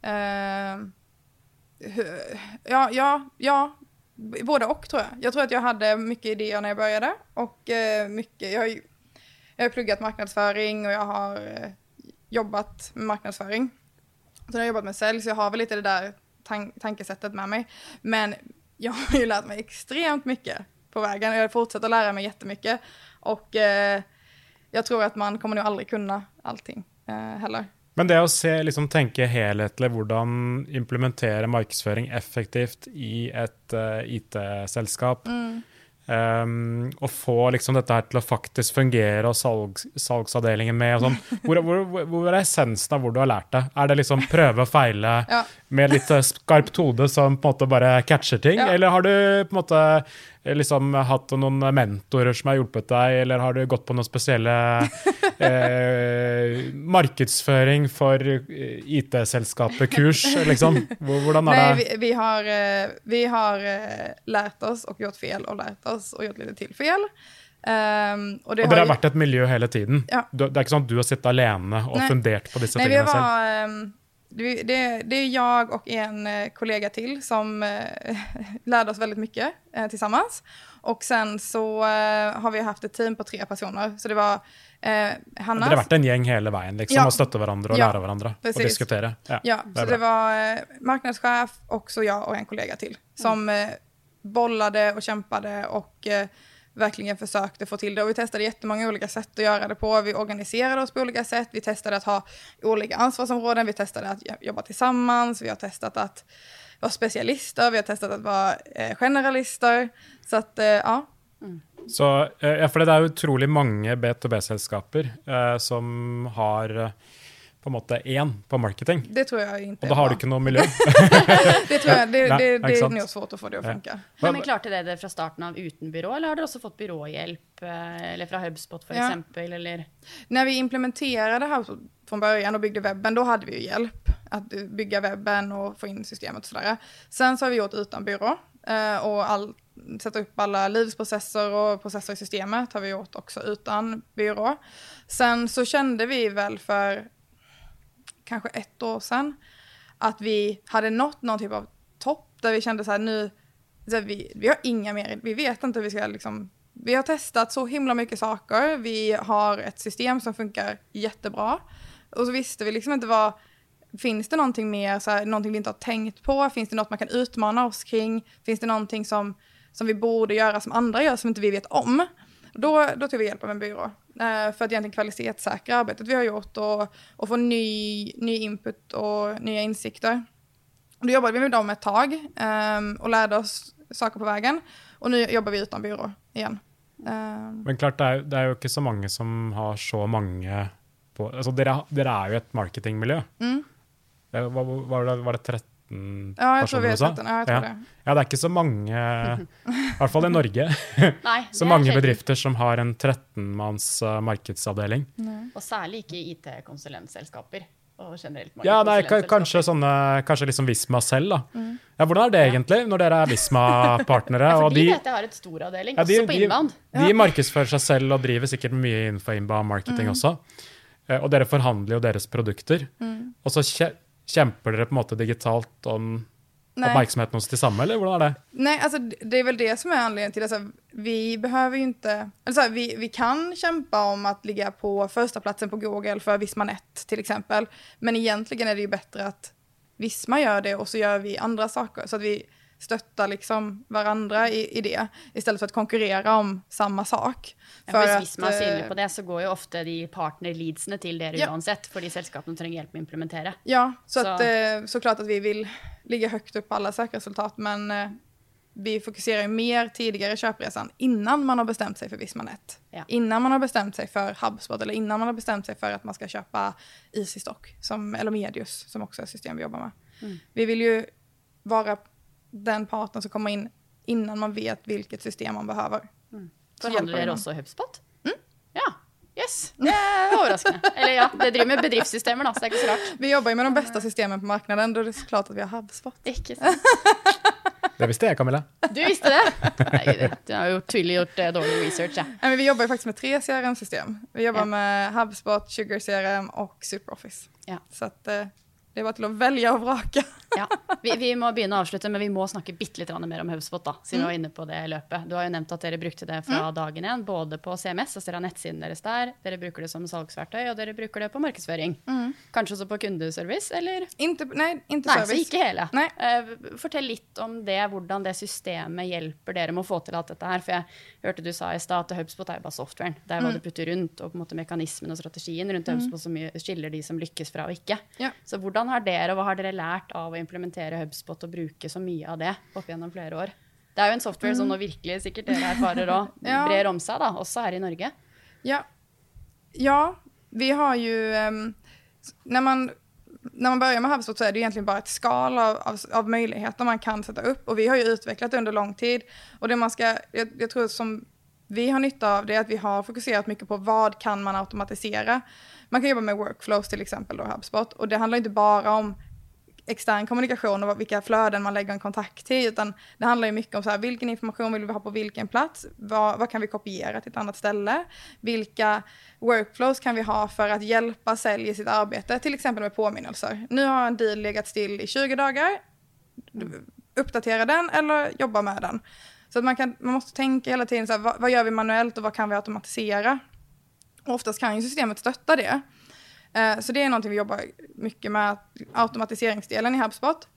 Eh, ja, ja, ja, både och tror jag. Jag tror att jag hade mycket idéer när jag började och eh, mycket, jag jag har pluggat marknadsföring och jag har eh, jobbat med marknadsföring. Så jag har jobbat med sälj, så jag har väl lite det där tan tankesättet med mig. Men jag *laughs* har ju lärt mig extremt mycket på vägen och jag fortsätter lära mig jättemycket. Och eh, jag tror att man kommer nog aldrig kunna allting eh, heller. Men det å se, liksom, tenke helhetlig hvordan implementere markedsføring effektivt i et uh, IT-selskap mm. Um, og få liksom dette her til å faktisk fungere, og salgs, salgsavdelingen med og sånn. *laughs* Hvor, hvor, hvor, er essensen av hvor du har lært det? Er det liksom prøve og feile ja. med litt eh, skarpt hode som på en måte bare catcher ting, ja. eller har du på en måte liksom hatt noen mentorer som har hjulpet deg, eller har du gått på noen spesielle *laughs* eh, markedsføring for eh, IT-selskapet-kurs, liksom? Hvordan er det? Nej, vi, vi, har, eh, vi har eh, lært oss og gjort fel og lært oss og gjort litt til fel. Um, og, og dere har, vært et miljø hele tiden? Ja. Det er ikke sånn at du har sittet alene og Nej. fundert på disse Nej, tingene selv? Var, um, det, det, det, är jag och en eh, kollega till som eh, *laughs* lärde oss väldigt mycket eh, tillsammans. Och sen så eh, har vi haft ett team på tre personer. Så det var eh, Hanna. Det har varit en gäng hela vägen, liksom, ja. och stötta varandra och ja, lära varandra precis. och diskutera. Ja, ja det så det var eh, marknadschef, också jag och en kollega till, som mm. bollade och kämpade och verkligen försökte få till det. Och vi testade jättemånga olika sätt att göra det på. Vi organiserade oss på olika sätt. Vi testade att ha olika ansvarsområden. Vi testade att jobba tillsammans. Vi har testat att vara specialister. Vi har testat att vara eh, generalister. Så att, eh, ja. Mm. Så, eh, for det er utrolig mange B2B-selskaper eh, som har eh, på en måte én på marketing. Det tror jeg ikke. Og da har du ikke noe miljø. *laughs* det tror jeg. Det, det, det, det er nog svårt å få det å funke. Ja. Men klarte dere det fra starten av uten byrå, eller har dere også fått byråhjelp? Eh, eller fra Hubspot for ja. exempel? Eller? När vi implementerade Hubspot från början och byggde webben, då hade vi ju hjälp att bygga webben och få in systemet och sådär. Sen så har vi gjort utan byrå eh, och all, sätta upp alla livsprocesser och processer i systemet har vi gjort också utan byrå. Sen så kände vi väl för kanske ett år sedan, att vi hade nått någon typ av topp där vi kände så här nu, så här, vi, vi har inga mer, vi vet inte hur vi ska liksom, vi har testat så himla mycket saker, vi har ett system som funkar jättebra. Och så visste vi liksom inte vad, finns det någonting mer, så här, någonting vi inte har tänkt på, finns det något man kan utmana oss kring, finns det någonting som, som vi borde göra som andra gör som inte vi vet om? Då, då tog vi hjälp av en byrå eh, för att egentligen kvalitetssäkra arbetet vi har gjort och, och få ny, ny input och nya insikter. Då jobbade vi med dem ett tag um, och lärde oss saker på vägen. Och nu jobbar vi utan byrå igen. Um, Men klart, det är, det är ju inte så många som har så många på, alltså, dere är ju ett marketingmiljö. Mm. Var, var, det, var det 13 13 ja, jag tror vi är 13. Ja, jag tror ja. det. Ja, det är inte så många, i alla fall i Norge, *laughs* Nej, *laughs* så många bedrifter som har en 13-mans uh, marknadsavdelning. Nej. Och särskilt i IT-konsulentselskaper. Og generelt ja, nei, kanskje sånne, kanskje liksom Visma selv, da. Mm. Ja, Hvordan er det egentlig, når dere er Visma-partnere? *laughs* ja, for de vet jeg har et stor avdeling, ja, de, også på inbound. De, de markedsfører seg selv og driver sikkert mye innenfor inbound marketing mm. også. Eh, og dere forhandler jo deres produkter. Mm. Og så Kämpar dere på en måte digitalt om Nej. uppmärksamheten hos tillsammans eller hur är det? Nej, alltså det är väl det som är anledningen till det. Alltså, vi behöver ju inte, alltså, vi, vi kan kämpa om att ligga på första platsen på Google för Visma.net till exempel. Men egentligen är det ju bättre att Visma gör det och så gör vi andra saker. Så att vi stötta liksom varandra i, i det, istället för att konkurrera om samma sak. Ja, för hvis man er inne på det, så går ju ofta de partnerleadsene till dere ja. uansett, fordi selskapene trenger hjelp med å implementere. Ja, så, så. Att, eh, såklart att vi vill ligga högt upp på alla sökresultat, men eh, vi fokuserar ju mer tidigare i köpresan innan man har bestämt sig för Vismanet. Ja. Innan man har bestämt sig för HubSpot eller innan man har bestämt sig för att man ska köpa Easystock, som, eller Medius, som också är system vi jobbar med. Mm. Vi vill ju vara den parten som kommer in innan man vet vilket system man behöver. Mm. Förhandlar dere också HubSpot? Mm. Ja. Yes, *laughs* det är överraskande. Eller ja, det driver med bedriftssystemer då, så det är inte så rart. Vi jobbar ju med de bästa systemen på marknaden, då är det såklart att vi har HubSpot. Ikke *laughs* sant. Det visste jag, Camilla. Du visste det? Nej, jag har gjort, tydligt gjort eh, dålig research. Ja. men vi jobbar ju faktiskt med tre CRM-system. Vi jobbar ja. med HubSpot, Sugar CRM och SuperOffice. Ja. Så att, eh, det er bare til å velge og vrake. ja, vi, vi, må begynne å avslutte, men vi må snakke bitte litt mer om HubSpot, da, siden mm. vi var inne på det løpet. Du har jo nevnt at dere brukte det fra mm. dagen igjen, både på CMS, altså dere har nettsiden deres der, dere bruker det som salgsverktøy, og dere bruker det på markedsføring. Mm. Kanskje også på kundeservice, eller? Inte, nei, ikke service. Nei, så ikke hele. Uh, fortell litt om det, hvordan det systemet hjelper dere med å få til alt dette her. For jeg hørte du sa i stad at HubSpot er jo bare softwaren. Det er hva mm. du putter rundt, og på en måte mekanismen og strategien rundt mm. HubSpot som skiller de som lykkes fra og ikke. Ja. Så hvordan har dere, og hva har dere lært av å implementere HubSpot og bruke så mye av det opp gjennom flere år? Det er jo en software mm. som nå virkelig sikkert dere erfarer òg *laughs* ja. brer om seg, da, også her i Norge. Ja. ja vi har jo um, Når man när man börjar med HubSpot så är det egentligen bara ett skal av, av, av, möjligheter man kan sätta upp. Och vi har ju utvecklat det under lång tid. Och det man ska, jag, jag tror som vi har nytta av det är att vi har fokuserat mycket på vad kan man automatisera. Man kan jobba med workflows till exempel då, HubSpot. Och det handlar inte bara om extern kommunikation och vilka flöden man lägger en kontakt till, utan det handlar ju mycket om så här, vilken information vill vi ha på vilken plats? Vad, vad, kan vi kopiera till ett annat ställe? Vilka workflows kan vi ha för att hjälpa sälj i sitt arbete, till exempel med påminnelser? Nu har en deal legat still i 20 dagar. Uppdatera den eller jobba med den. Så att man, kan, man måste tänka hela tiden, så här, vad, vad gör vi manuellt och vad kan vi automatisera? Oftast kan ju systemet stötta det. Eh, så det är någonting vi jobbar mycket med, automatiseringsdelen i HubSpot.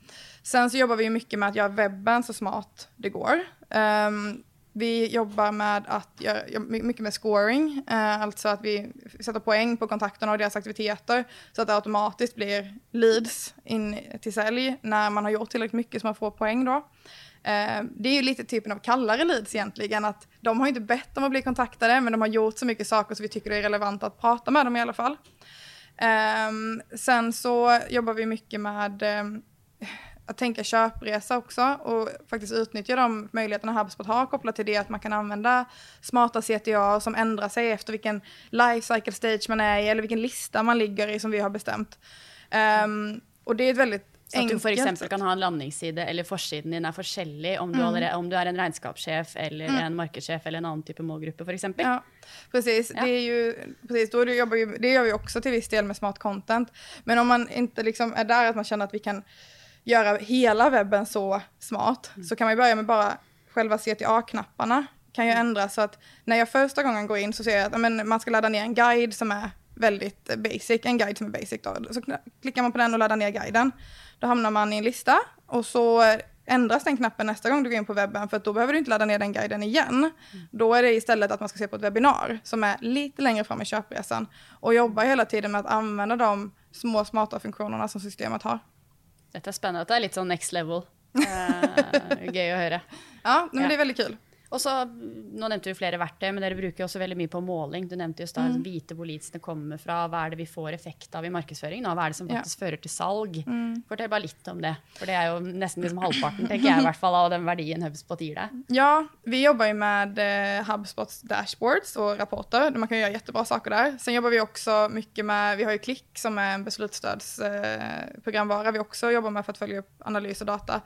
Sen så jobbar vi mycket med att göra webben så smart det går. Ehm, vi jobbar med att göra mycket med scoring, eh, alltså att vi sätter poäng på kontakterna och deras aktiviteter så att det automatiskt blir leads in till sälj när man har gjort tillräckligt mycket så man får poäng då. Eh, det är ju lite typen av kallare leads egentligen, att de har inte bett om att bli kontaktade, men de har gjort så mycket saker så vi tycker det är relevant att prata med dem i alla fall. Ehm, sen så jobbar vi mycket med eh, att tänka köpresa också och faktiskt utnyttja de möjligheterna HubSpot har kopplat till det att man kan använda smarta CTA som ändrar sig efter vilken life cycle stage man är i eller vilken lista man ligger i som vi har bestämt. Um, och det är ett väldigt så at du f.eks. kan ha en landingsside eller forsiden din er forskjellig om du, mm. allerede, om du er en regnskapssjef eller mm. en markedssjef eller en annen type målgruppe f.eks. Ja, precis. Ja. Det, är ju, precis då jobbar ju, det gör vi också till viss del med smart content. Men om man inte liksom är där att man känner att vi kan göra hela webben så smart mm. så kan man börja med bara själva CTA-knapparna kan ju mm. ändras så att när jag första gången går in så ser jag att men, man ska ladda ner en guide som är väldigt basic, en guide som är basic då. Så klickar man på den och laddar ner guiden. Då hamnar man i en lista och så ändras den knappen nästa gång du går in på webben för att då behöver du inte ladda ner den guiden igen. Mm. Då är det istället att man ska se på ett webbinar som är lite längre fram i köpresan och jobba hela tiden med att använda de små smarta funktionerna som systemet har. Detta är spännande, det är lite sån next level. *laughs* Uh, gøy att höra. Ja, men ja. det är väldigt kul. Og så, Nå nevnte du flere verktøy, men dere bruker også veldig mye på måling. Du nevnte just da mm. vite hvor leadsene kommer fra, hva er det vi får effekt av i markedsføring? Hva er det som faktisk ja. fører til salg? Mm. Fortell bare litt om det. For det er jo nesten liksom halvparten tenker jeg, i hvert fall, av den verdien HubSpot gir deg. Ja, vi jobbar ju med eh, HubSpots dashboards och rapporter. Man kan göra jättebra saker där. Sen jobbar vi också mycket med, vi har ju Klick som är en beslutsstödsprogramvara eh, vi också jobbar med för att följa upp analys och data.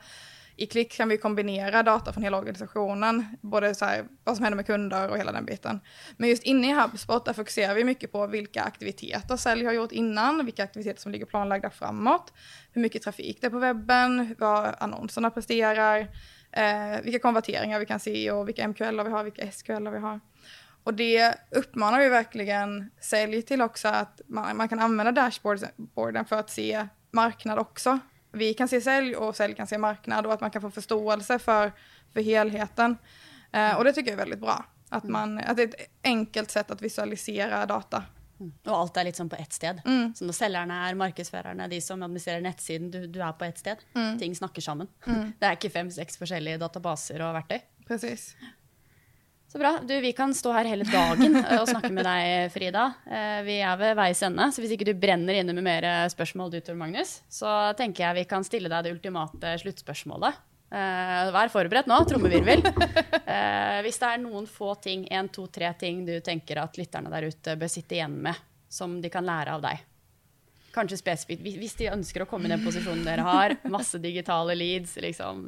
I Klick kan vi kombinera data från hela organisationen, både så här, vad som händer med kunder och hela den biten. Men just inne i HubSpot där fokuserar vi mycket på vilka aktiviteter sälj har gjort innan, vilka aktiviteter som ligger planlagda framåt, hur mycket trafik det är på webben, vad annonserna presterar, eh, vilka konverteringar vi kan se och vilka MQL vi har, vilka SQL vi har. Och det uppmanar vi verkligen sälj till också att man, man kan använda dashboarden för att se marknad också vi kan se sälj och sälj kan se marknad och att man kan få förståelse för, för helheten. Eh, och det tycker jag är väldigt bra. Att, mm. man, att det är ett enkelt sätt att visualisera data. Mm. Och allt är liksom på ett sted. Mm. Så när säljarna är marknadsförarna, de som administrerar nettsidan, du, du är på ett sted. Mm. Ting snackar samman. Mm. *laughs* Det är inte fem, sex olika databaser och verktyg. Precis. Så bra. Du, vi kan stå här hela dagen eh, och og snakke med deg, eh, Frida. Eh, vi er ved veis ende, så hvis ikke du brenner inne med mer frågor, spørsmål du, Tor Magnus, så tenker jeg vi kan stille deg det ultimate sluttspørsmålet. Vær forberedt nå, trommevirvel. Hvis det er noen få ting, én, to, tre ting du tenker at lytterne der ute bør sitte igjen med, som de kan lære av deg. Kanskje spesifikt hvis de ønsker å komme i den posisjonen dere har. Masse digitale leads, liksom,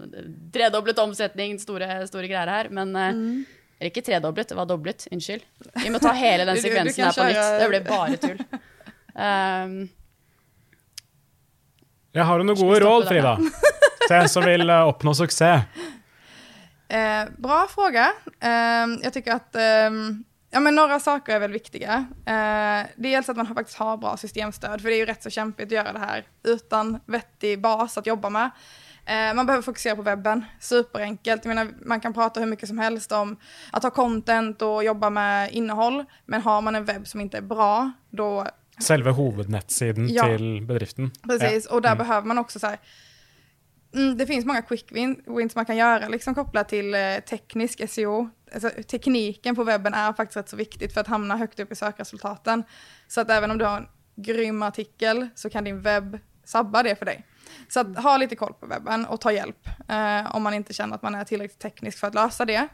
tredoblet omsetning, store, store greier her. Men mm eller ikke tredoblet, det var doblet. Unnskyld. Vi må ta hele den sekvensen her på nytt. Det ble bare tull. Um, Jeg har noen gode råd, Frida, til en som vill oppnå succé. Eh, bra fråga. Eh, jag tycker att eh, ja, men några saker är väl viktiga. Eh, dels att man faktiskt har bra systemstöd, för det är ju rätt så kämpigt att göra det här utan vettig bas att jobba med. Eh, man behöver fokusera på webben, superenkelt. Jag menar, man kan prata hur mycket som helst om att ha content och jobba med innehåll, men har man en webb som inte är bra, då... Själva huvudnettsidan ja, till bedriften. Precis, ja. och där mm. behöver man också så här, Mm, det finns många quick wins man kan göra liksom kopplat till eh, teknisk SEO. Alltså, tekniken på webben är faktiskt rätt så viktigt för att hamna högt upp i sökresultaten. Så att även om du har en grym artikel så kan din webb sabba det för dig. Så att ha lite koll på webben och ta hjälp eh, om man inte känner att man är tillräckligt teknisk för att lösa det.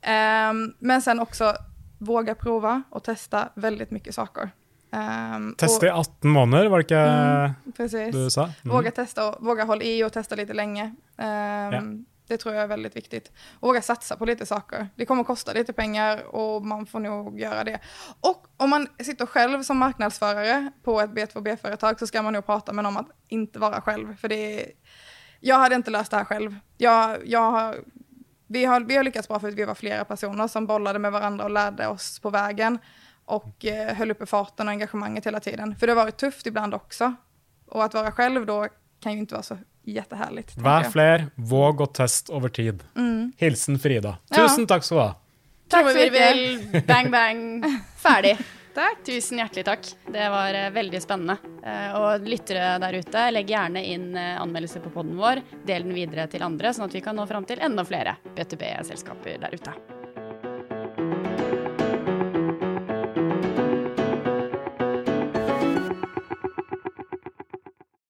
Eh, men sen också våga prova och testa väldigt mycket saker. Um, testa i 18 månader, var det mm, precis. du sa? Mm. Våga testa och våga hålla i och testa lite länge. Um. Det tror jag är väldigt viktigt. Och våga satsa på lite saker. Det kommer att kosta lite pengar och man får nog göra det. Och om man sitter själv som marknadsförare på ett B2B-företag så ska man nog prata med någon om att inte vara själv. För det är, jag hade inte löst det här själv. Jag, jag har, vi, har, vi har lyckats bra för att vi var flera personer som bollade med varandra och lärde oss på vägen och eh, höll uppe farten och engagemanget hela tiden. För det har varit tufft ibland också. Och att vara själv då kan ju inte vara så jättehärligt. Var fler, våg och test över tid. Mm. Hilsen Frida. Tusen ja. tack så mycket. Tack så mycket. Bang, bang. Färdig. *laughs* tack. Tusen hjärtligt tack. Det var uh, väldigt spännande. Uh, och lyttare där ute, lägg gärna in uh, anmälelse på podden vår. Del den vidare till andra så att vi kan nå fram till ännu fler B2B-sällskap där ute.